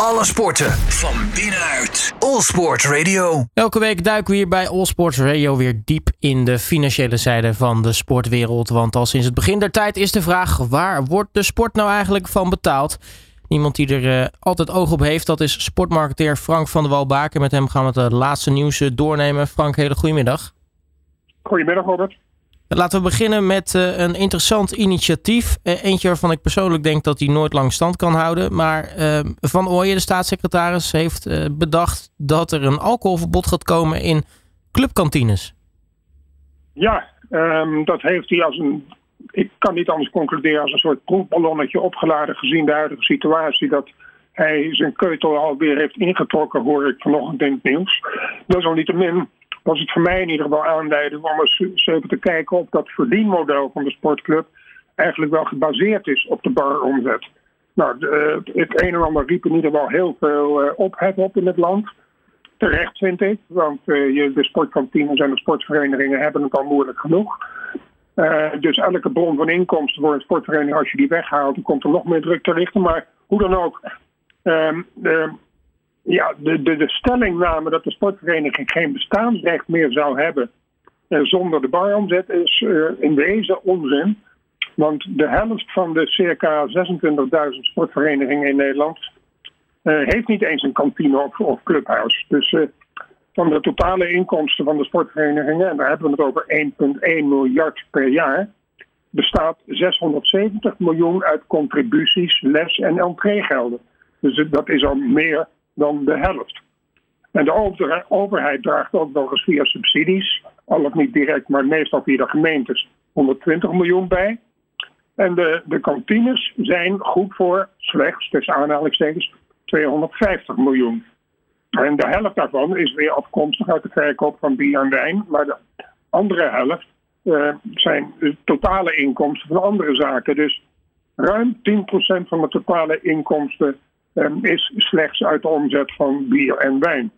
Alle sporten van binnenuit. All Sport Radio. Elke week duiken we hier bij All Sports Radio weer diep in de financiële zijde van de sportwereld. Want al sinds het begin der tijd is de vraag: waar wordt de sport nou eigenlijk van betaald? Iemand die er uh, altijd oog op heeft, dat is sportmarketeer Frank van der Walbaken. Met hem gaan we het uh, laatste nieuws uh, doornemen. Frank, hele goedemiddag. Goedemiddag, Robert. Laten we beginnen met uh, een interessant initiatief. Uh, eentje waarvan ik persoonlijk denk dat die nooit lang stand kan houden. Maar uh, Van Ooyen, de staatssecretaris, heeft bedacht dat er een alcoholverbod gaat komen in clubkantines. Ja, um, dat heeft hij als een. Ik kan niet anders concluderen als een soort proefballonnetje opgeladen gezien de huidige situatie. Dat hij zijn keutel alweer heeft ingetrokken, hoor ik vanochtend in het nieuws. Desalniettemin was het voor mij in ieder geval aanleiding om eens even te kijken of dat verdienmodel van de sportclub eigenlijk wel gebaseerd is op de baromzet. Nou, de, het een en ander riep in ieder geval heel veel uh, ophef op in het land. Terecht vind ik, want uh, de sportkantines en de sportverenigingen hebben het al moeilijk genoeg. Dus elke bron van inkomsten voor een sportvereniging, als je die weghaalt, dan komt er nog meer druk te richten. Maar hoe dan ook, ja, de, de, de stellingname dat de sportvereniging geen bestaansrecht meer zou hebben eh, zonder de baromzet is uh, in wezen onzin. Want de helft van de circa 26.000 sportverenigingen in Nederland uh, heeft niet eens een kantine of, of clubhuis. Dus van de totale inkomsten van de sportverenigingen, en daar hebben we het over 1,1 miljard per jaar, bestaat 670 miljoen uit contributies, les- en entreegelden. Dus dat is al meer dan de helft. En de overheid draagt ook nog eens via subsidies, al of niet direct, maar meestal via de gemeentes, 120 miljoen bij. En de, de kantines zijn goed voor slechts, tussen aanhalingstekens, 250 miljoen. En de helft daarvan is weer afkomstig uit de verkoop van bier en wijn, maar de andere helft uh, zijn de totale inkomsten van andere zaken. Dus ruim 10% van de totale inkomsten is slechts uit de omzet van bier en wijn.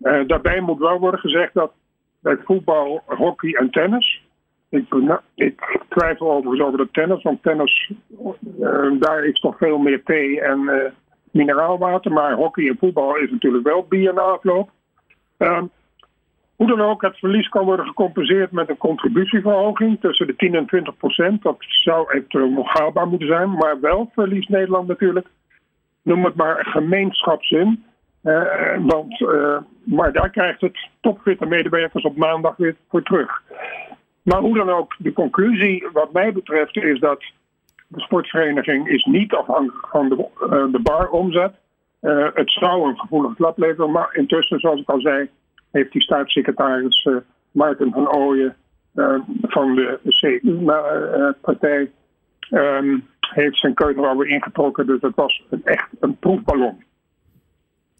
Uh, daarbij moet wel worden gezegd dat bij voetbal, hockey en tennis. Ik, nou, ik twijfel overigens over de tennis, want tennis, uh, daar is toch veel meer thee en uh, mineraalwater. Maar hockey en voetbal is natuurlijk wel bier na afloop. Ehm, hoe dan ook, het verlies kan worden gecompenseerd met een contributieverhoging tussen de 10 en 20 procent. Dat zou eventueel nog haalbaar moeten zijn, maar wel verliest Nederland natuurlijk noem het maar, gemeenschapszin. Uh, want, uh, maar daar krijgt het topfitte medewerkers op maandag weer voor terug. Maar hoe dan ook, de conclusie wat mij betreft is dat de sportvereniging is niet afhankelijk van de, uh, de baromzet. het zou een gevoelig klap leveren, maar intussen, zoals ik al zei, heeft die staatssecretaris Maarten van Ooyen van de CU-partij um, heeft zijn keuze alweer ingetrokken. Dus het was echt een proefballon.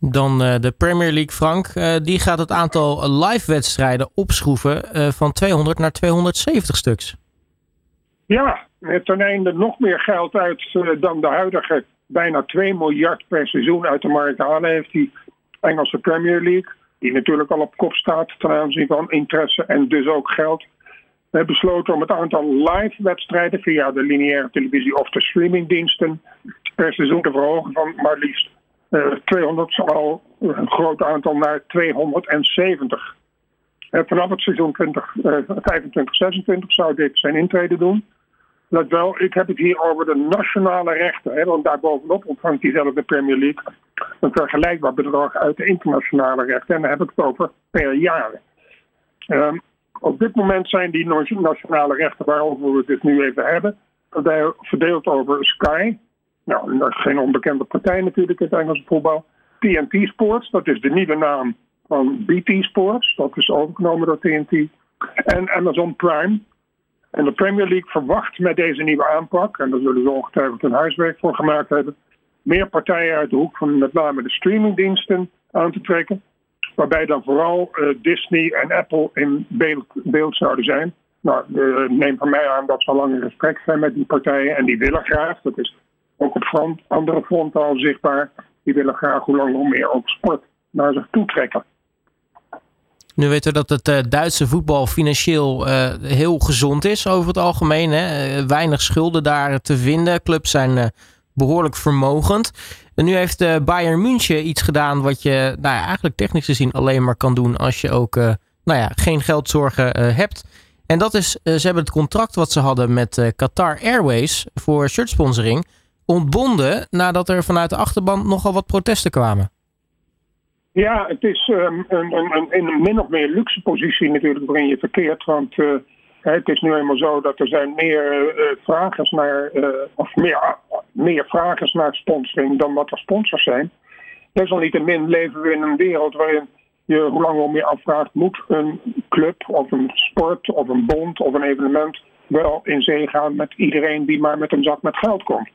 Dan uh, de Premier League, Frank. Uh, die gaat het aantal live-wedstrijden opschroeven uh, van 200 naar 270 stuks. Ja, ten einde nog meer geld uit dan de huidige bijna 2 miljard per seizoen uit de markt halen heeft die Engelse Premier League. Die natuurlijk al op kop staat ten aanzien van interesse en dus ook geld. We besloten om het aantal live-wedstrijden via de lineaire televisie of de streamingdiensten per seizoen te verhogen van maar liefst uh, 200, al een groot aantal naar 270. Uh, vanaf het seizoen 20, uh, 25, 26 zou dit zijn intrede doen. Let wel, ik heb het hier over de nationale rechten, hè, want daarbovenop ontvangt diezelfde Premier League een vergelijkbaar bedrag uit de internationale rechten. En dan heb ik het over per jaar. Um, op dit moment zijn die nationale rechten waarover we het dus nu even hebben, verdeeld over Sky. Nou, dat is geen onbekende partij natuurlijk in het Engelse voetbal. TNT Sports, dat is de nieuwe naam van BT Sports. Dat is overgenomen door TNT. En Amazon Prime. En de Premier League verwacht met deze nieuwe aanpak, en daar zullen ze ongetwijfeld een huiswerk voor gemaakt hebben, meer partijen uit de hoek van met name de streamingdiensten aan te trekken. Waarbij dan vooral uh, Disney en Apple in beeld, zouden zijn. Nou, uh, neem van mij aan dat ze al lang in gesprek zijn met die partijen. En die willen graag, dat is ook op front, andere fronten al zichtbaar. Die willen graag hoe langer hoe meer ook sport naar zich toe trekken. Nu weten we dat het uh, Duitse voetbal financieel heel gezond is over het algemeen. Hè? Weinig schulden daar te vinden. Clubs zijn behoorlijk vermogend. En nu heeft uh, Bayern München iets gedaan wat je nou ja, eigenlijk technisch gezien alleen maar kan doen als je ook nou ja, geen geldzorgen hebt. En dat is, ze hebben het contract wat ze hadden met Qatar Airways voor shirtsponsoring ontbonden nadat er vanuit de achterban nogal wat protesten kwamen. Ja, het is um, een, een, een, min of meer luxe positie natuurlijk waarin je verkeert. Want uh, het is nu eenmaal zo dat er zijn meer uh, vragers naar, uh, of meer, meer vragers naar sponsoring dan wat er sponsors zijn. Desalniettemin leven we in een wereld waarin je hoe langer hoe meer afvraagt, moet een club of een sport of een bond of een evenement wel in zee gaan met iedereen die maar met een zak met geld komt.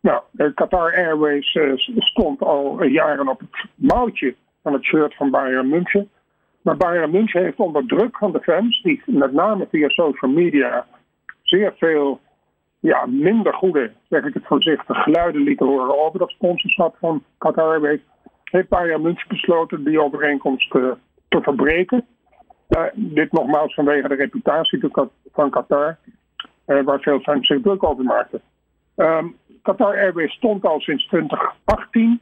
Nou, Qatar Airways stond al jaren op het mouwtje van het shirt van Bayern München. Maar Bayern München heeft onder druk van de fans, die met name via social media zeer veel ja, minder goede, zeg ik het voorzichtig, geluiden lieten horen over dat sponsorschap van Qatar Airways, heeft Bayern München besloten die overeenkomst uh, te verbreken. Uh, dit nogmaals vanwege de reputatie van Qatar, uh, waar veel fans zich druk over maakten. Um, Qatar Airways stond al sinds 2018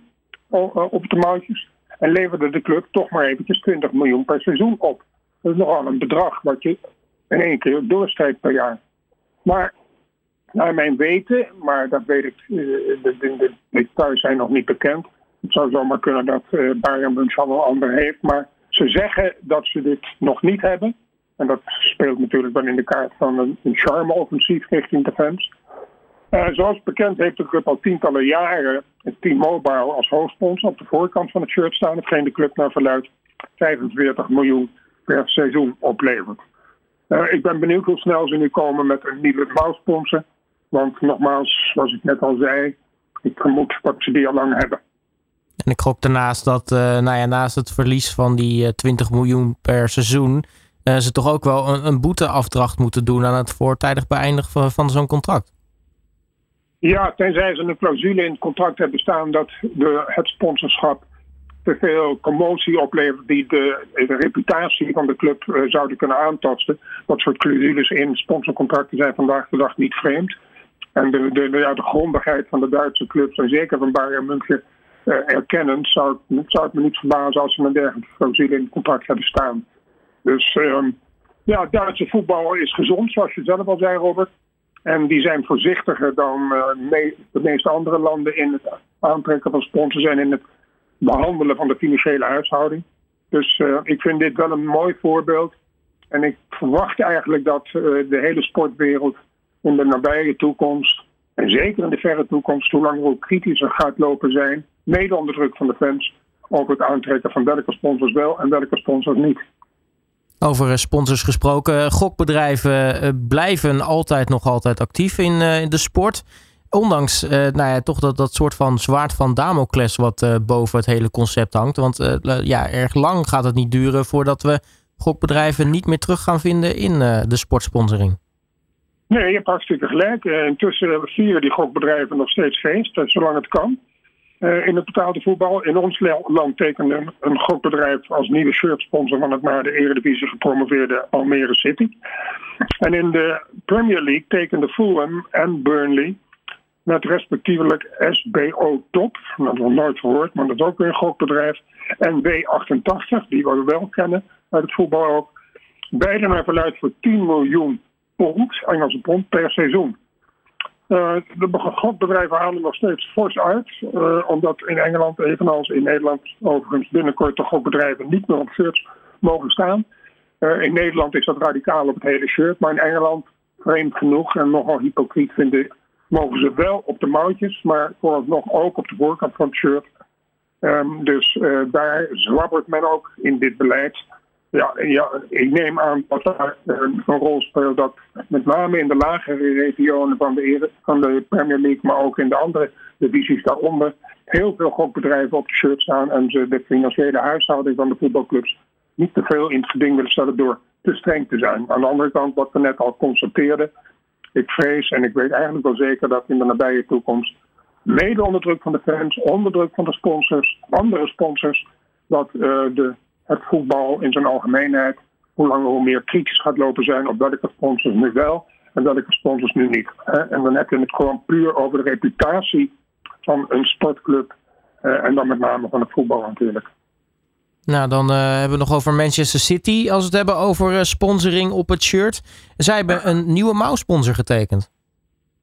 op de mouwtjes. En leverde de club toch maar eventjes 20 miljoen per seizoen op. Dat is nogal een bedrag wat je in één keer doorstreept per jaar. Maar naar mijn weten, maar dat weet ik, eh, de, de, de details zijn nog niet bekend. Het zou zomaar kunnen dat uh, Bayern München wel ander heeft. Maar ze zeggen dat ze dit nog niet hebben. En dat speelt natuurlijk wel in de kaart van een, een charme-offensief richting de fans. Uh, zoals bekend heeft de club al tientallen jaren het T-Mobile als hoofdsponsor op de voorkant van het shirt staan. Hetgeen de club naar verluidt 45 miljoen per seizoen oplevert. Uh, ik ben benieuwd hoe snel ze nu komen met een nieuwe mouwsponsor. Want nogmaals, zoals ik net al zei, ik vermoed dat ze die al lang hebben. En ik gok daarnaast dat uh, nou ja, naast het verlies van die 20 miljoen per seizoen... ze toch ook wel een, een boeteafdracht moeten doen aan het voortijdig beëindigen van zo'n contract. Ja, tenzij ze een clausule in het contract hebben staan dat de, het sponsorschap te veel commotie oplevert die de, de reputatie van de club uh, zouden kunnen aantasten. Dat soort clausules in sponsorcontracten zijn vandaag de dag niet vreemd. En de, de, ja, de grondigheid van de Duitse clubs, en zeker van Bayern München, uh, erkennen, zou, zou het me niet verbazen als ze een dergelijke clausule in het contract hebben staan. Dus uh, ja, Duitse voetbal is gezond, zoals je zelf al zei, Robert. En die zijn voorzichtiger dan uh, de meeste andere landen in het aantrekken van sponsors en in het behandelen van de financiële huishouding. Dus uh, ik vind dit wel een mooi voorbeeld. En ik verwacht eigenlijk dat uh, de hele sportwereld in de nabije toekomst, en zeker in de verre toekomst, hoe langer ook kritischer gaat lopen zijn, mede onder druk van de fans, over het aantrekken van welke sponsors wel en welke sponsors niet. Over eh, sponsors gesproken. Gokbedrijven eh, blijven altijd nog altijd actief in, eh, de sport. Ondanks nou ja, toch dat, dat soort van zwaard van Damocles wat boven het hele concept hangt. Want ja, erg lang gaat het niet duren voordat we gokbedrijven niet meer terug gaan vinden in de sportsponsoring. Nee, je hebt hartstikke gelijk. Intussen vieren die gokbedrijven nog steeds feest, zolang het kan. Uh, in het betaalde voetbal. In ons land tekende een, een gokbedrijf als nieuwe shirtsponsor van het naar de Eredivisie gepromoveerde Almere City. En in de Premier League tekende Fulham en Burnley met respectievelijk SBO Top, dat hebben we nooit gehoord, maar dat is ook weer een gokbedrijf. En W88, die we wel kennen uit het voetbal ook. Beide naar verluid voor 10 miljoen pond, Engelse pond, per seizoen. Uh, de gokbedrijven halen nog steeds fors uit. Uh, omdat in Engeland, evenals in Nederland, overigens binnenkort de gokbedrijven niet meer op shirts mogen staan. Uh, in Nederland is dat radicaal op het hele shirt. Maar in Engeland, vreemd genoeg en nogal hypocriet vind ik, mogen ze wel op de mouwtjes. Maar vooralsnog ook op de voorkant van het shirt. Um, dus daar zwabbert men ook in dit beleid. Ja, ja, ik neem aan dat daar een, rol speelt dat met name in de lagere regionen van de, van de Premier League, maar ook in de andere divisies daaronder, heel veel gokbedrijven op de shirt staan en ze de financiële huishouding van de voetbalclubs niet te veel in het geding willen stellen door te streng te zijn. Aan de andere kant, wat we net al constateerden, ik vrees en ik weet eigenlijk wel zeker dat in de nabije toekomst, mede onder druk van de fans, onder druk van de sponsors, andere sponsors, dat uh, de het voetbal in zijn algemeenheid hoe langer hoe meer kritisch gaat lopen zijn op welke sponsors nu wel en welke sponsors nu niet. En dan heb je het gewoon puur over de reputatie van een sportclub. en dan met name van het voetbal natuurlijk. Nou, dan hebben we nog over Manchester City. Als we het hebben over sponsoring op het shirt. Zij hebben een nieuwe mouwsponsor getekend.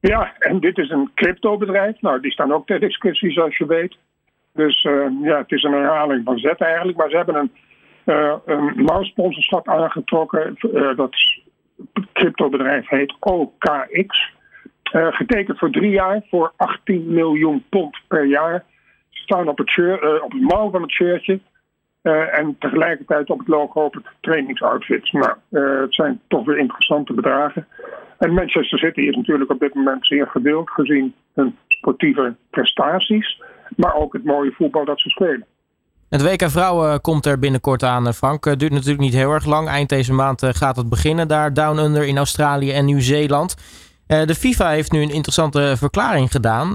Ja, en dit is een cryptobedrijf. Nou, die staan ook ter discussie, zoals je weet. Dus ja, het is een herhaling van zet eigenlijk. Maar ze hebben een een mouwsponsorschap aangetrokken. Uh, dat cryptobedrijf heet OKX. Uh, getekend voor drie jaar voor 18 miljoen pond per jaar. Ze staan op het, op mouw van het shirtje. en tegelijkertijd op het logo op het trainingsoutfit. Nou, het zijn toch weer interessante bedragen. En Manchester City is natuurlijk op dit moment zeer gedeeld gezien hun sportieve prestaties. Maar ook het mooie voetbal dat ze spelen. Het WK Vrouwen komt er binnenkort aan, eh, Frank. Het duurt natuurlijk niet heel erg lang. Eind deze maand eh, gaat het beginnen daar, Down Under in Australië en Nieuw-Zeeland. Eh, de FIFA heeft nu een interessante verklaring gedaan.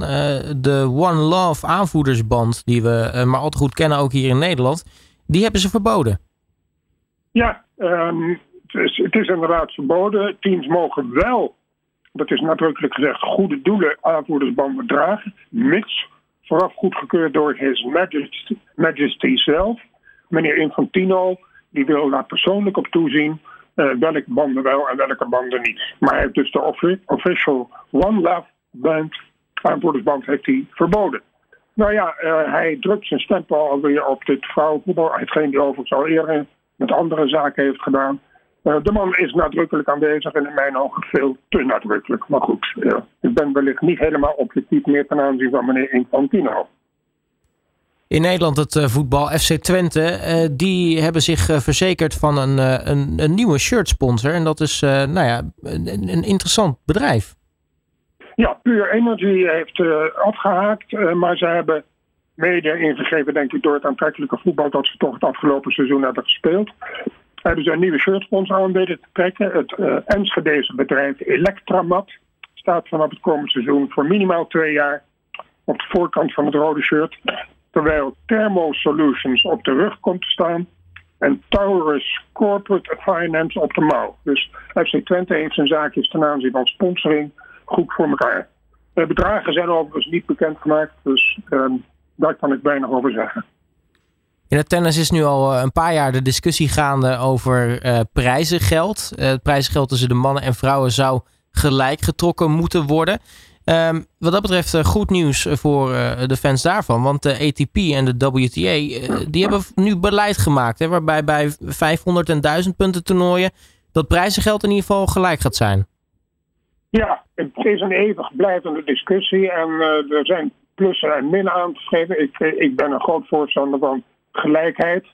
de One Love aanvoerdersband, die we maar al te goed kennen ook hier in Nederland, die hebben ze verboden. Ja, um, het, is, het is inderdaad verboden. Teams mogen wel, dat is nadrukkelijk gezegd, goede doelen aanvoerdersbanden dragen, mits vooraf goedgekeurd door His Majesty, zelf. Meneer Infantino, die wil daar persoonlijk op toezien uh, welke banden wel en welke banden niet. Maar hij heeft dus de official One Love Band, aanvoerdersband, heeft hij verboden. Nou ja, uh, hij drukt zijn stempel alweer op dit vrouwenvoetbal. Hetgeen die overigens al eerder met andere zaken heeft gedaan. Uh, de man is nadrukkelijk aanwezig en in mijn ogen veel te nadrukkelijk. Maar goed, ik ben wellicht niet helemaal objectief meer ten aanzien van meneer Infantino. In Nederland het uh, voetbal FC Twente, die hebben zich verzekerd van een, een, een, nieuwe shirtsponsor. En dat is nou ja, een, een interessant bedrijf. Ja, Pure Energy heeft afgehaakt, maar ze hebben mede ingegeven, denk ik, door het aantrekkelijke voetbal dat ze toch het afgelopen seizoen hebben gespeeld hebben ze een nieuwe shirtsponsor aan weten te trekken. Het uh, Enschedeze bedrijf Electramat staat vanaf het komende seizoen voor minimaal twee jaar op de voorkant van het rode shirt. Terwijl Thermo Solutions op de rug komt te staan en Taurus Corporate Finance op de mouw. Dus FC Twente heeft zijn zaakjes ten aanzien van sponsoring goed voor elkaar. De bedragen zijn overigens niet bekendgemaakt, dus uh, daar kan ik weinig over zeggen. In het tennis is nu al eh, een paar jaar de discussie gaande over uh, prijzengeld. Uh, het prijzengeld tussen de mannen en vrouwen zou gelijk getrokken moeten worden. Um, wat dat betreft goed nieuws voor de fans daarvan. Want de ATP en de WTA die hebben nu beleid gemaakt. Hè, waarbij bij 500 en 1000 punten toernooien dat prijzengeld in ieder geval gelijk gaat zijn. Ja, het is een eeuwig blijvende discussie. En er zijn plussen en minnen aan te geven. Ik, ik ben een groot voorstander van gelijkheid.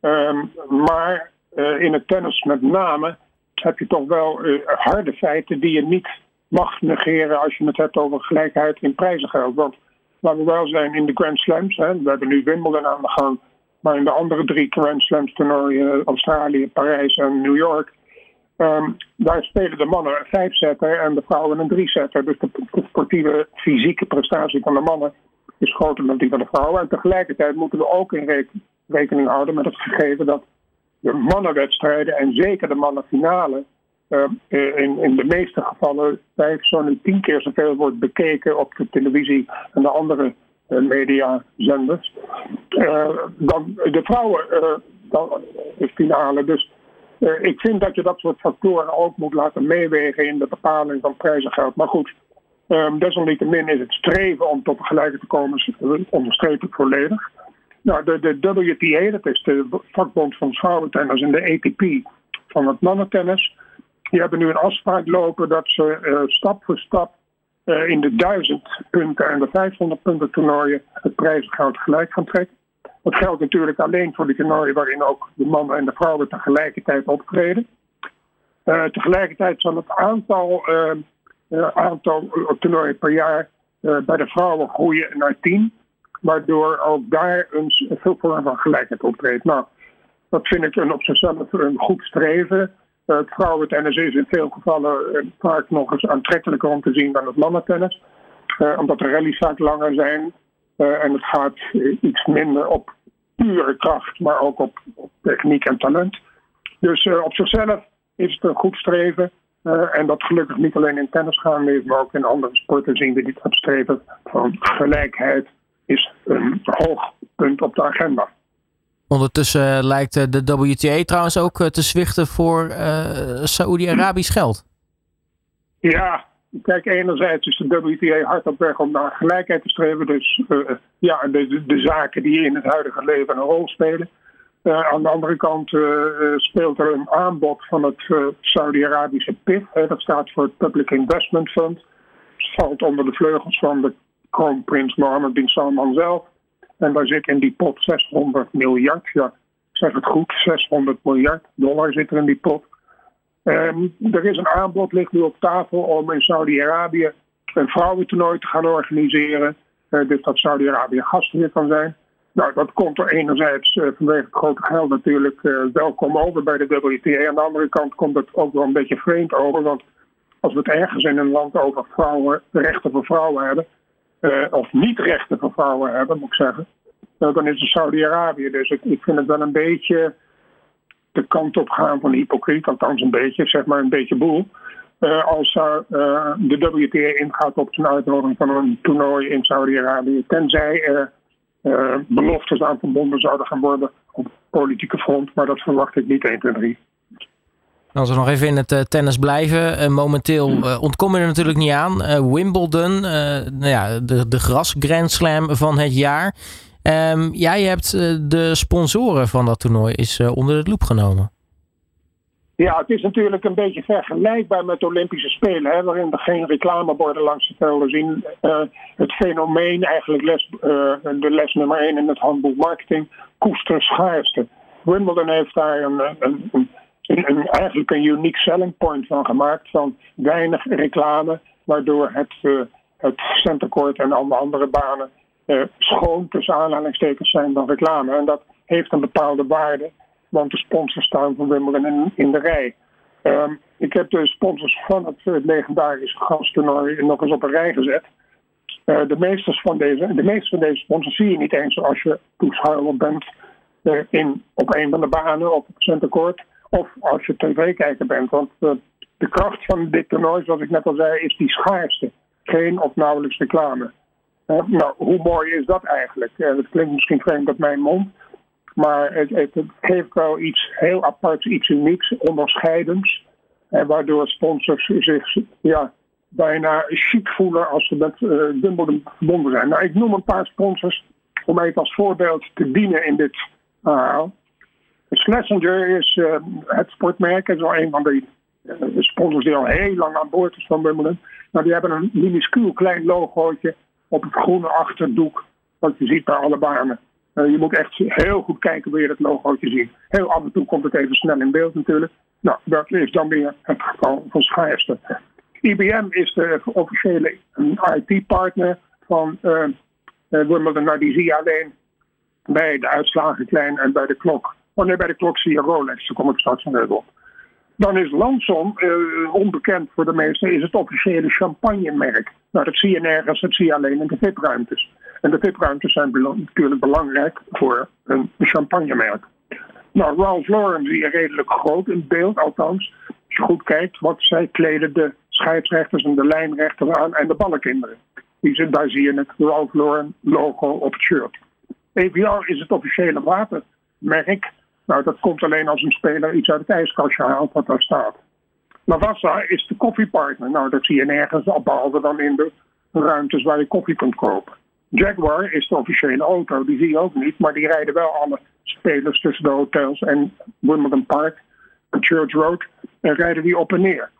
Ehm, maar uh, in het tennis met name heb je toch wel uh, harde feiten die je niet mag negeren als je het hebt over gelijkheid in prijzengeld. Want laten we wel zijn in de Grand Slams, hè, we hebben nu Wimbledon aan de gang, maar in de andere drie Grand Slams toernooien, Australië, Parijs en New York, um, daar spelen de mannen een vijfzetter en de vrouwen een driezetter. Dus de sportieve fysieke prestatie van de mannen is groter dan die van de vrouwen. En tegelijkertijd moeten we ook in rekening houden met het gegeven dat de mannenwedstrijden en zeker de mannenfinale uh, in, in de meeste gevallen vijf, zo'n tien keer zoveel wordt bekeken op de televisie en de andere uh, mediazenders. Uh, dan de vrouwen dan finale. Dus ik vind dat je dat soort factoren ook moet laten meewegen in de bepaling van prijzengeld. Maar goed, Um, desalniettemin is het streven om tot gelijke te komen, onderstreep ik volledig. Nou, de, de WTA, dat is de vakbond van vrouwentennis en de ATP van het mannentennis, die hebben nu een afspraak lopen dat ze uh, stap voor stap uh, in de 1000 punten en de 500 punten toernooien het prijzengeld gelijk gaan trekken. Dat geldt natuurlijk alleen voor de toernooien waarin ook de mannen en de vrouwen tegelijkertijd optreden. Tegelijkertijd zal het aantal uh, aantal toernooien per jaar uh, bij de vrouwen groeien naar 10. Waardoor ook daar een, veel van gelijkheid optreedt. Nou, dat vind ik een op zichzelf een goed streven. Het vrouwentennis is in veel gevallen vaak nog eens aantrekkelijker om te zien dan het mannentennis. omdat de rallies vaak langer zijn. en het gaat iets minder op pure kracht, maar ook op techniek en talent. Dus op zichzelf is het een goed streven. En dat gelukkig niet alleen in tennis gaande is, maar ook in andere sporten zien we dit streven van gelijkheid is een hoog punt op de agenda. Ondertussen lijkt de WTA trouwens ook te zwichten voor uh, Saoedi-Arabisch geld. Ja, kijk, enerzijds is de WTA hard op weg om naar gelijkheid te streven. Dus ja, de, de, zaken die in het huidige leven een rol spelen. Uh, aan de andere kant uh, speelt er een aanbod van het Saudi-Arabische PIF. dat staat voor het Public Investment Fund. Het valt onder de vleugels van de kroonprins Mohammed bin Salman zelf. En daar zit in die pot 600 miljard, ja, zeg het goed, 600 miljard dollar zit er in die pot. Um, er is een aanbod, ligt nu op tafel, om in Saudi-Arabië een vrouwentoernooi te gaan organiseren. Uh, dus dat Saudi-Arabië gastheer kan zijn. Nou, dat komt er enerzijds uh, vanwege het grote geld natuurlijk uh, welkom over bij de WTA. Aan de andere kant komt het ook wel een beetje vreemd over. Want als we het ergens in een land over vrouwen, rechten voor vrouwen hebben, of niet rechten voor vrouwen hebben, moet ik zeggen, dan is het Saudi-Arabië. Dus ik, vind het wel een beetje de kant op gaan van hypocriet, althans een beetje, zeg maar een beetje boel. Als de WTA ingaat op zijn uitnodiging van een toernooi in Saudi-Arabië, tenzij er uh, beloftes aan verbonden zouden gaan worden op politieke front, maar dat verwacht ik niet 1, 2, 3. Als we nog even in het tennis blijven. momenteel ontkom je er natuurlijk niet aan. Wimbledon, nou ja, de, de gras Grand Slam van het jaar. Um, jij hebt de sponsoren van dat toernooi is onder het loep genomen. Ja, het is natuurlijk een beetje vergelijkbaar met de Olympische Spelen, hè, waarin er geen reclameborden langs de velden zien. Uh, het fenomeen, eigenlijk les, de les nummer 1 in het handboek marketing, koester schaarste. Wimbledon heeft daar een, eigenlijk een unique selling point van gemaakt, van weinig reclame, waardoor het, het centercourt en alle andere banen uh, schoon tussen aanhalingstekens zijn dan reclame. En dat heeft een bepaalde waarde, want de sponsors staan van Wimbledon in, de rij. Um, ik heb de sponsors van het, het legendarische gastoernooi nog eens op een rij gezet. Uh, de, meeste van deze, de meeste van deze sponsors zie je niet eens als je toeschouwer bent uh, in, op een van de banen op het centercourt of als je tv-kijker bent. Want de kracht van dit toernooi, zoals ik net al zei, is die schaarste. Geen of nauwelijks reclame nou, hoe mooi is dat eigenlijk? Uh, dat klinkt misschien vreemd op mijn mond. Maar het, het, geeft wel iets heel aparts, iets unieks, onderscheidends. En waardoor sponsors zich ja, bijna chic voelen als ze met uh, Wimbledon verbonden zijn. Nou, ik noem een paar sponsors om even als voorbeeld te dienen in dit verhaal. Schlesinger is uh, het sportmerk. Het is wel een van de sponsors die al heel lang aan boord is van Wimbledon. Nou, die hebben een minuscuul klein logootje op het groene achterdoek wat je ziet bij alle banen. Uh, je moet echt heel goed kijken wil je dat logootje zien. Heel af en toe komt het even snel in beeld natuurlijk. Nou, dat is dan weer het geval van Schaarste. IBM is de officiële IT-partner van uh, Wimbledon. Nou, die zie je alleen bij de uitslagen klein en bij de klok. Oh nee, bij de klok zie je Rolex. Daar kom ik straks nog op. Dan is Lanson, uh, onbekend voor de meesten, is het officiële champagnemerk. Nou, dat zie je nergens, dat zie je alleen in de VIP-ruimtes. En de VIP-ruimtes zijn natuurlijk belangrijk voor een champagnemerk. Nou, Ralph Lauren zie je redelijk groot in beeld, althans. Als je goed kijkt, wat zij kleden de scheidsrechters en de lijnrechters aan en de ballenkinderen. Die, daar zie je het Ralph Lauren logo op het shirt. EVR is het officiële watermerk nou, dat komt alleen als een speler iets uit het ijskastje haalt wat daar staat. Lavassa is de koffiepartner. Nou, dat zie je nergens, behalve dan in de ruimtes waar je koffie kunt kopen. Jaguar is de officiële auto, die zie je ook niet, maar die rijden wel alle spelers tussen de hotels en Wimbledon Park, Church Road, en rijden die op en neer.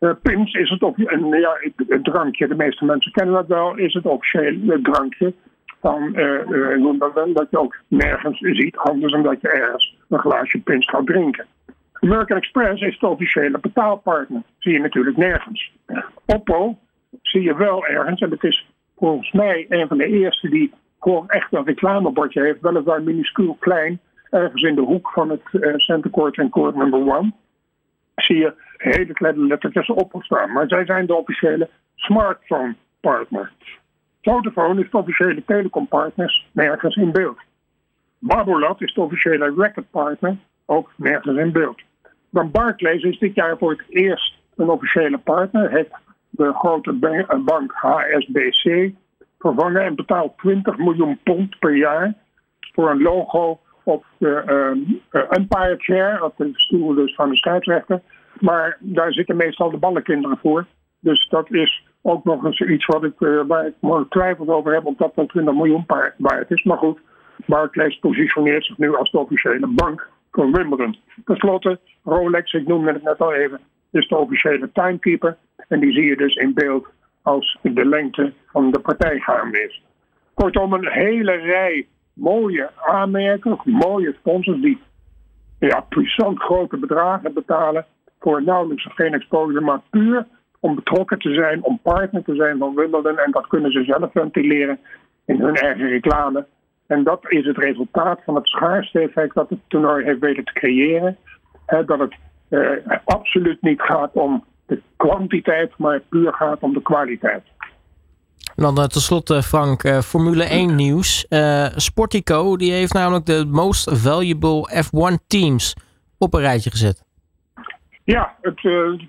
Uh, is het, op, en, ja, drankje, de meeste mensen kennen dat wel, is het officiële drankje van uh, dat je ook nergens ziet, anders dan dat je ergens een glaasje pins gaat drinken. American Express is de officiële betaalpartner. Zie je natuurlijk nergens. Oppo zie je wel ergens, en het is volgens mij een van de eerste die gewoon echt een reclamebordje heeft, weliswaar minuscuul klein, ergens in de hoek van het uh, Center Court en Court Number One. Zie je hele kleine lettertjes op staan. Maar zij zijn de officiële smartphone partner. Vodafone is de officiële telecompartners nergens in beeld. Barbolat is de officiële recordpartner, ook nergens in beeld. Dan Barclays is dit jaar voor het eerst een officiële partner, heeft de grote bank HSBC vervangen en betaalt 20 miljoen pond per jaar voor een logo op de uh, umpire chair, op de stoel dus van de scheidsrechter. Maar daar zitten meestal de ballenkinderen voor. Dus dat is ook nog eens iets wat ik, uh, waar ik twijfels over heb, of dat wel 20 miljoen waard is. Maar goed, Barclays positioneert zich nu als de officiële bank van Wimbledon. Ten slotte, Rolex, ik noemde het net al even, is de officiële timekeeper. En die zie je dus in beeld als de lengte van de partij gaande is. Kortom, een hele rij mooie aanmerkingen, mooie sponsors die ja, puissant grote bedragen betalen voor nauwelijks geen exposure, maar puur om betrokken te zijn, om partner te zijn van Wimbledon. En dat kunnen ze zelf ventileren in hun eigen reclame. En dat is het resultaat van het schaarste effect dat het toernooi heeft weten te creëren. dat het eh, absoluut niet gaat om de kwantiteit, maar puur gaat om de kwaliteit. En dan uh, tenslotte Frank, uh, Formule 1 nieuws. Uh, Sportico die heeft namelijk de most valuable F1 teams op een rijtje gezet. Ja, het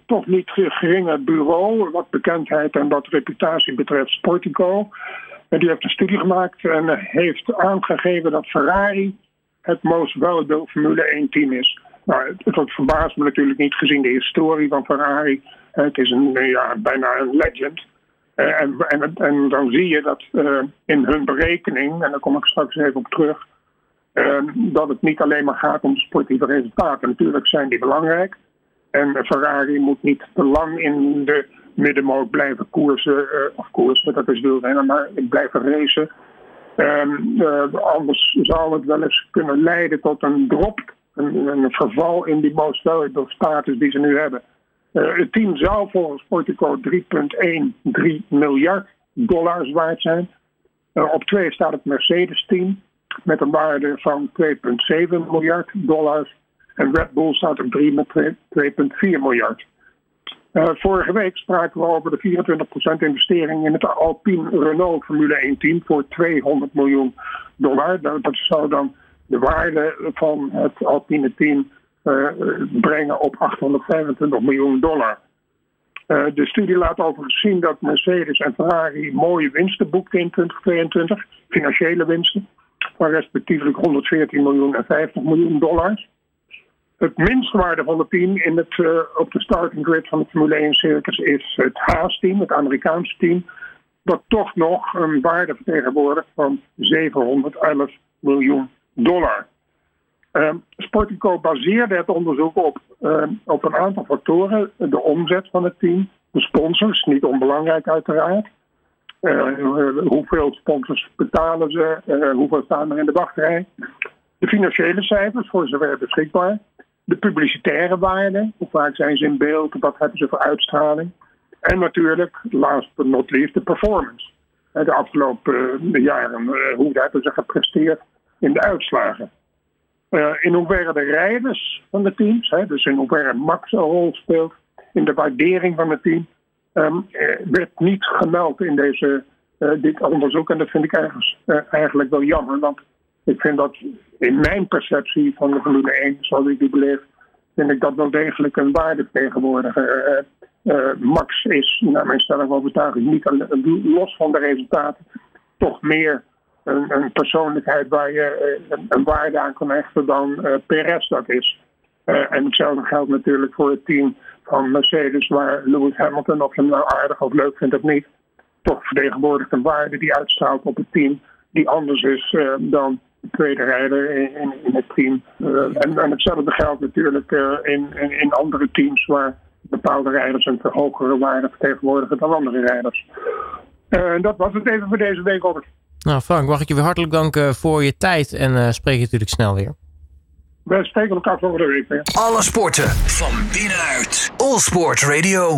toch niet geringe bureau wat bekendheid en wat reputatie betreft Sportico. En die heeft een studie gemaakt en heeft aangegeven dat Ferrari het most valuable Formule 1 team is. Nou, het, verbaast me natuurlijk niet gezien de historie van Ferrari. Het is een, ja, bijna een legend. Eh, en, en, dan zie je dat in hun berekening, en daar kom ik straks even op terug, dat het niet alleen maar gaat om sportieve resultaten. Natuurlijk zijn die belangrijk. En Ferrari moet niet te lang in de middenmoot blijven koersen, of koersen, dat is wielrennen, maar blijven racen. Anders zou het wel eens kunnen leiden tot een drop, een, verval in die most status die ze nu hebben. Uh, het team zou volgens Portico 3,13 miljard dollars waard zijn. Uh, op twee staat het Mercedes-team met een waarde van 2,7 miljard dollars. En Red Bull staat op 3 met 2,4 miljard. Uh, vorige week spraken we over de 24% investering in het Alpine Renault Formule 1 team voor 200 miljoen dollar. Dat zou dan de waarde van het Alpine team uh, brengen op 825 miljoen dollar. Uh, de studie laat overigens zien dat Mercedes en Ferrari mooie winsten boekten in 2022, financiële winsten, van respectievelijk 114 miljoen en 50 miljoen dollar. Het minst van het team in het, uh, op de starting grid van het Formule 1 circus is het Haas-team, het Amerikaanse team, dat toch nog een waarde vertegenwoordigt van 711 miljoen dollar. Uh, Sportico baseerde het onderzoek op, uh, op een aantal factoren. De omzet van het team, de sponsors, niet onbelangrijk uiteraard. Uh, hoeveel sponsors betalen ze, hoeveel staan er in de wachtrij. De financiële cijfers, voor zover beschikbaar. De publicitaire waarde, hoe vaak zijn ze in beeld, wat hebben ze voor uitstraling. En natuurlijk, last but not least, de performance. De afgelopen jaren, hoe hebben ze gepresteerd in de uitslagen. Uh, in hoeverre de rijders van de teams, hè, dus in hoeverre Max een rol speelt in de waardering van het team, um, werd niet gemeld in deze, uh, dit onderzoek. En dat vind ik ergens, eigenlijk wel jammer, want ik vind dat in mijn perceptie van de Formule 1, zoals ik die beleef, vind ik dat wel degelijk een waardevertegenwoordiger. Max is, naar mijn stellige overtuiging, niet los van de resultaten, toch meer een, persoonlijkheid waar je eh, een, waarde aan kan hechten dan uh, Perez dat is. Uh, en hetzelfde geldt natuurlijk voor het team van Mercedes, waar Lewis Hamilton, of je hem nou aardig of leuk vindt of niet, toch vertegenwoordigt een waarde die uitstraalt op het team, die anders is dan de tweede rijder in, in, het team. En, hetzelfde geldt natuurlijk in, in, in, andere teams waar bepaalde rijders een hogere waarde vertegenwoordigen dan andere rijders. En dat was het even voor deze week, Robert. Nou Frank, mag ik je weer hartelijk danken voor je tijd en uh, spreek je natuurlijk snel weer. We spreken elkaar volgende week weer. Alle sporten van binnenuit. All Sport Radio.